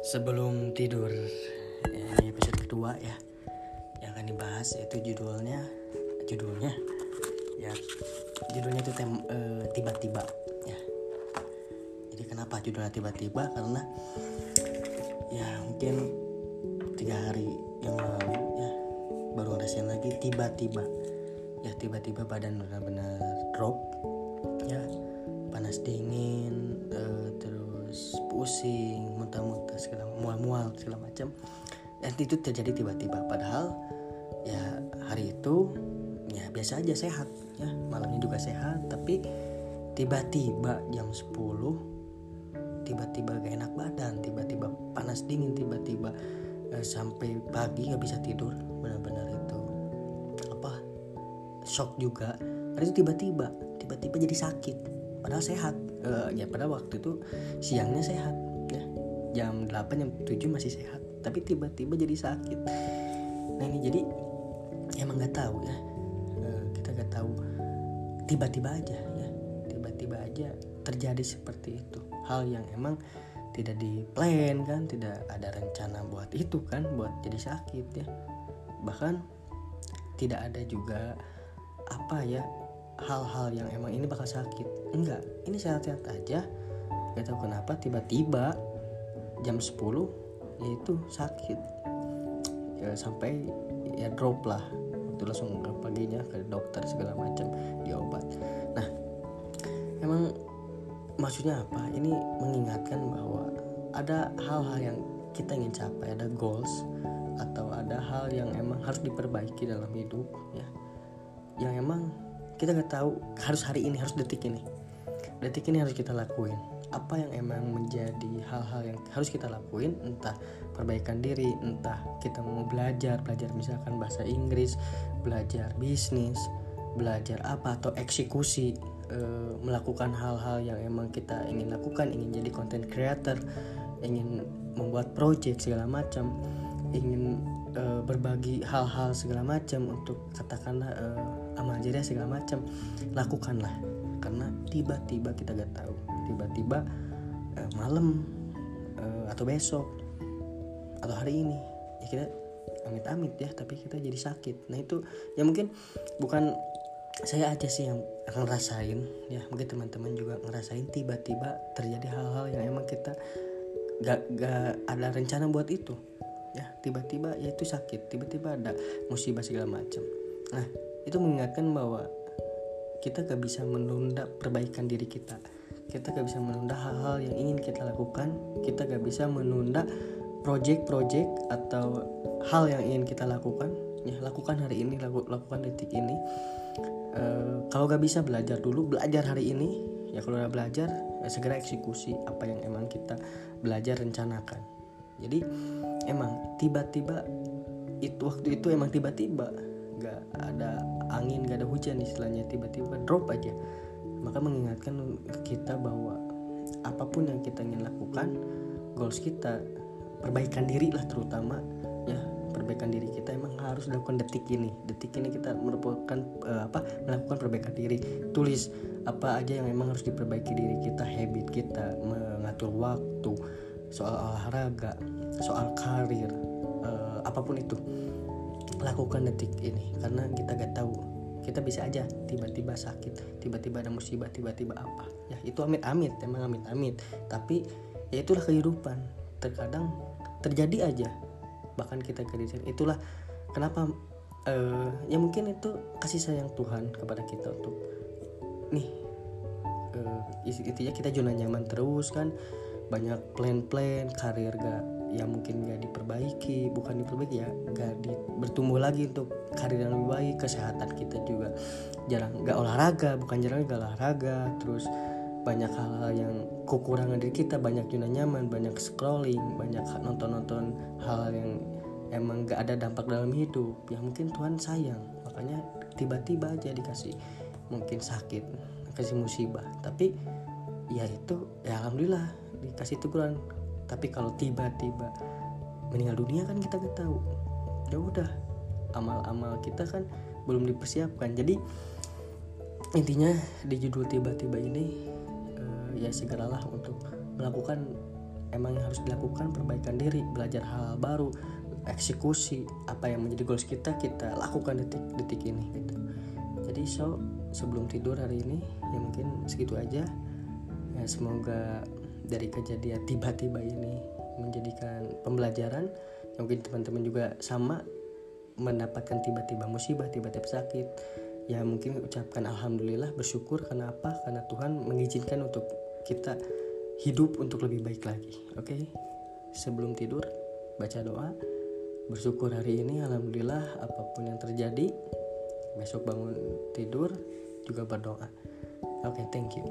Sebelum tidur, ya, ini episode kedua ya, yang akan dibahas yaitu judulnya, judulnya, ya, judulnya itu tem eh, tiba-tiba, ya. Jadi kenapa judulnya tiba-tiba? Karena ya mungkin tiga hari yang lalu ya baru ngerasain lagi tiba-tiba, ya tiba-tiba badan benar-benar drop, ya panas dingin, eh, terus pusing, muntah-muntah segala mual-mual segala macam. Dan itu terjadi tiba-tiba. Padahal ya hari itu ya biasa aja sehat. Ya malamnya juga sehat tapi tiba-tiba jam 10 tiba-tiba gak enak badan tiba-tiba panas dingin tiba-tiba eh, sampai pagi gak bisa tidur. Benar-benar itu apa shock juga. Karena itu tiba-tiba tiba-tiba jadi sakit. Padahal sehat Eh, ya pada waktu itu siangnya sehat ya. Jam 8 jam 7 masih sehat tapi tiba-tiba jadi sakit. Nah ini jadi emang nggak tahu ya. Eh, kita nggak tahu. Tiba-tiba aja ya. Tiba-tiba aja terjadi seperti itu. Hal yang emang tidak di plan kan. Tidak ada rencana buat itu kan. Buat jadi sakit ya. Bahkan tidak ada juga apa ya hal-hal yang emang ini bakal sakit. Enggak ini sehat-sehat aja. Gak tahu kenapa tiba-tiba jam 10 yaitu sakit. Ya, sampai ya drop lah. Itu langsung ke paginya ke dokter segala macam diobat nah emang maksudnya apa? Ini mengingatkan bahwa ada hal-hal yang kita ingin capai ada goals atau ada hal yang emang harus diperbaiki dalam hidup ya. Yang emang kita nggak tahu harus hari ini harus detik ini. Detik ini harus kita lakuin. Apa yang emang menjadi hal-hal yang harus kita lakuin? Entah perbaikan diri entah kita mau belajar belajar misalkan bahasa Inggris belajar bisnis belajar apa atau eksekusi eh, melakukan hal-hal yang emang kita ingin lakukan ingin jadi content creator ingin membuat project segala macam ingin eh, berbagi hal-hal segala macam untuk katakanlah eh, amal jariah segala macam lakukanlah. Karena tiba-tiba kita gak tahu. Tiba-tiba eh, malam eh, atau besok atau hari ini. Ya kita amit-amit ya tapi kita jadi sakit. Nah itu ya mungkin bukan saya aja sih yang ngerasain ya. Mungkin teman-teman juga ngerasain tiba-tiba terjadi hal-hal yang emang kita gak, gak ada rencana buat itu tiba-tiba ya itu sakit tiba-tiba ada musibah segala macam. Nah itu mengingatkan bahwa kita gak bisa menunda perbaikan diri kita. Kita gak bisa menunda hal-hal yang ingin kita lakukan. Kita gak bisa menunda project-project atau hal yang ingin kita lakukan. Ya lakukan hari ini laku, lakukan detik ini. E, kalau gak bisa belajar dulu belajar hari ini. Ya kalau udah belajar ya segera eksekusi apa yang emang kita belajar rencanakan jadi emang tiba-tiba itu waktu itu emang tiba-tiba gak ada angin gak ada hujan istilahnya tiba-tiba drop aja. Maka mengingatkan kita bahwa apa pun yang kita ingin lakukan goals kita perbaikan diri lah terutama ya perbaikan diri kita emang harus dilakukan detik ini. Detik ini kita merupakan uh, apa melakukan perbaikan diri. Tulis apa aja yang emang harus diperbaiki diri kita habit kita mengatur waktu soal olahraga soal karir uh, apa pun itu lakukan detik ini. Karena kita gak tahu kita bisa aja tiba-tiba sakit tiba-tiba ada musibah tiba-tiba apa. Ya itu amit-amit emang amit-amit. Tapi ya itulah kehidupan. Terkadang terjadi aja bahkan kita kredit itulah kenapa uh, ya mungkin itu kasih sayang Tuhan kepada kita untuk nih uh, intinya kita zona nyaman terus kan banyak plan-plan karir gak ya mungkin gak diperbaiki bukan diperbaiki ya gak di, bertumbuh lagi untuk karir yang lebih baik kesehatan kita juga jarang gak olahraga bukan jarang gak olahraga terus banyak hal-hal yang kekurangan diri kita banyak zona nyaman banyak scrolling banyak nonton-nonton hal yang emang gak ada dampak dalam hidup ya mungkin Tuhan sayang makanya tiba-tiba aja dikasih mungkin sakit kasih musibah tapi ya itu ya alhamdulillah dikasih teguran. Tapi kalau tiba-tiba meninggal dunia kan kita gak tahu. Ya udah amal-amal kita kan belum dipersiapkan. Jadi intinya di judul tiba-tiba ini uh, ya segeralah untuk melakukan emang harus dilakukan perbaikan diri belajar hal, -hal baru eksekusi apa yang menjadi goals kita kita lakukan detik-detik ini gitu. Jadi so sebelum tidur hari ini ya mungkin segitu aja. Ya semoga dari kejadian tiba-tiba ini menjadikan pembelajaran yang mungkin teman-teman juga sama mendapatkan tiba-tiba musibah tiba-tiba sakit. Ya mungkin ucapkan alhamdulillah bersyukur karena apa? Karena Tuhan mengizinkan untuk kita hidup untuk lebih baik lagi oke? Okay? sebelum tidur baca doa. Bersyukur hari ini alhamdulillah apa pun yang terjadi besok bangun tidur juga berdoa. Oke okay, thank you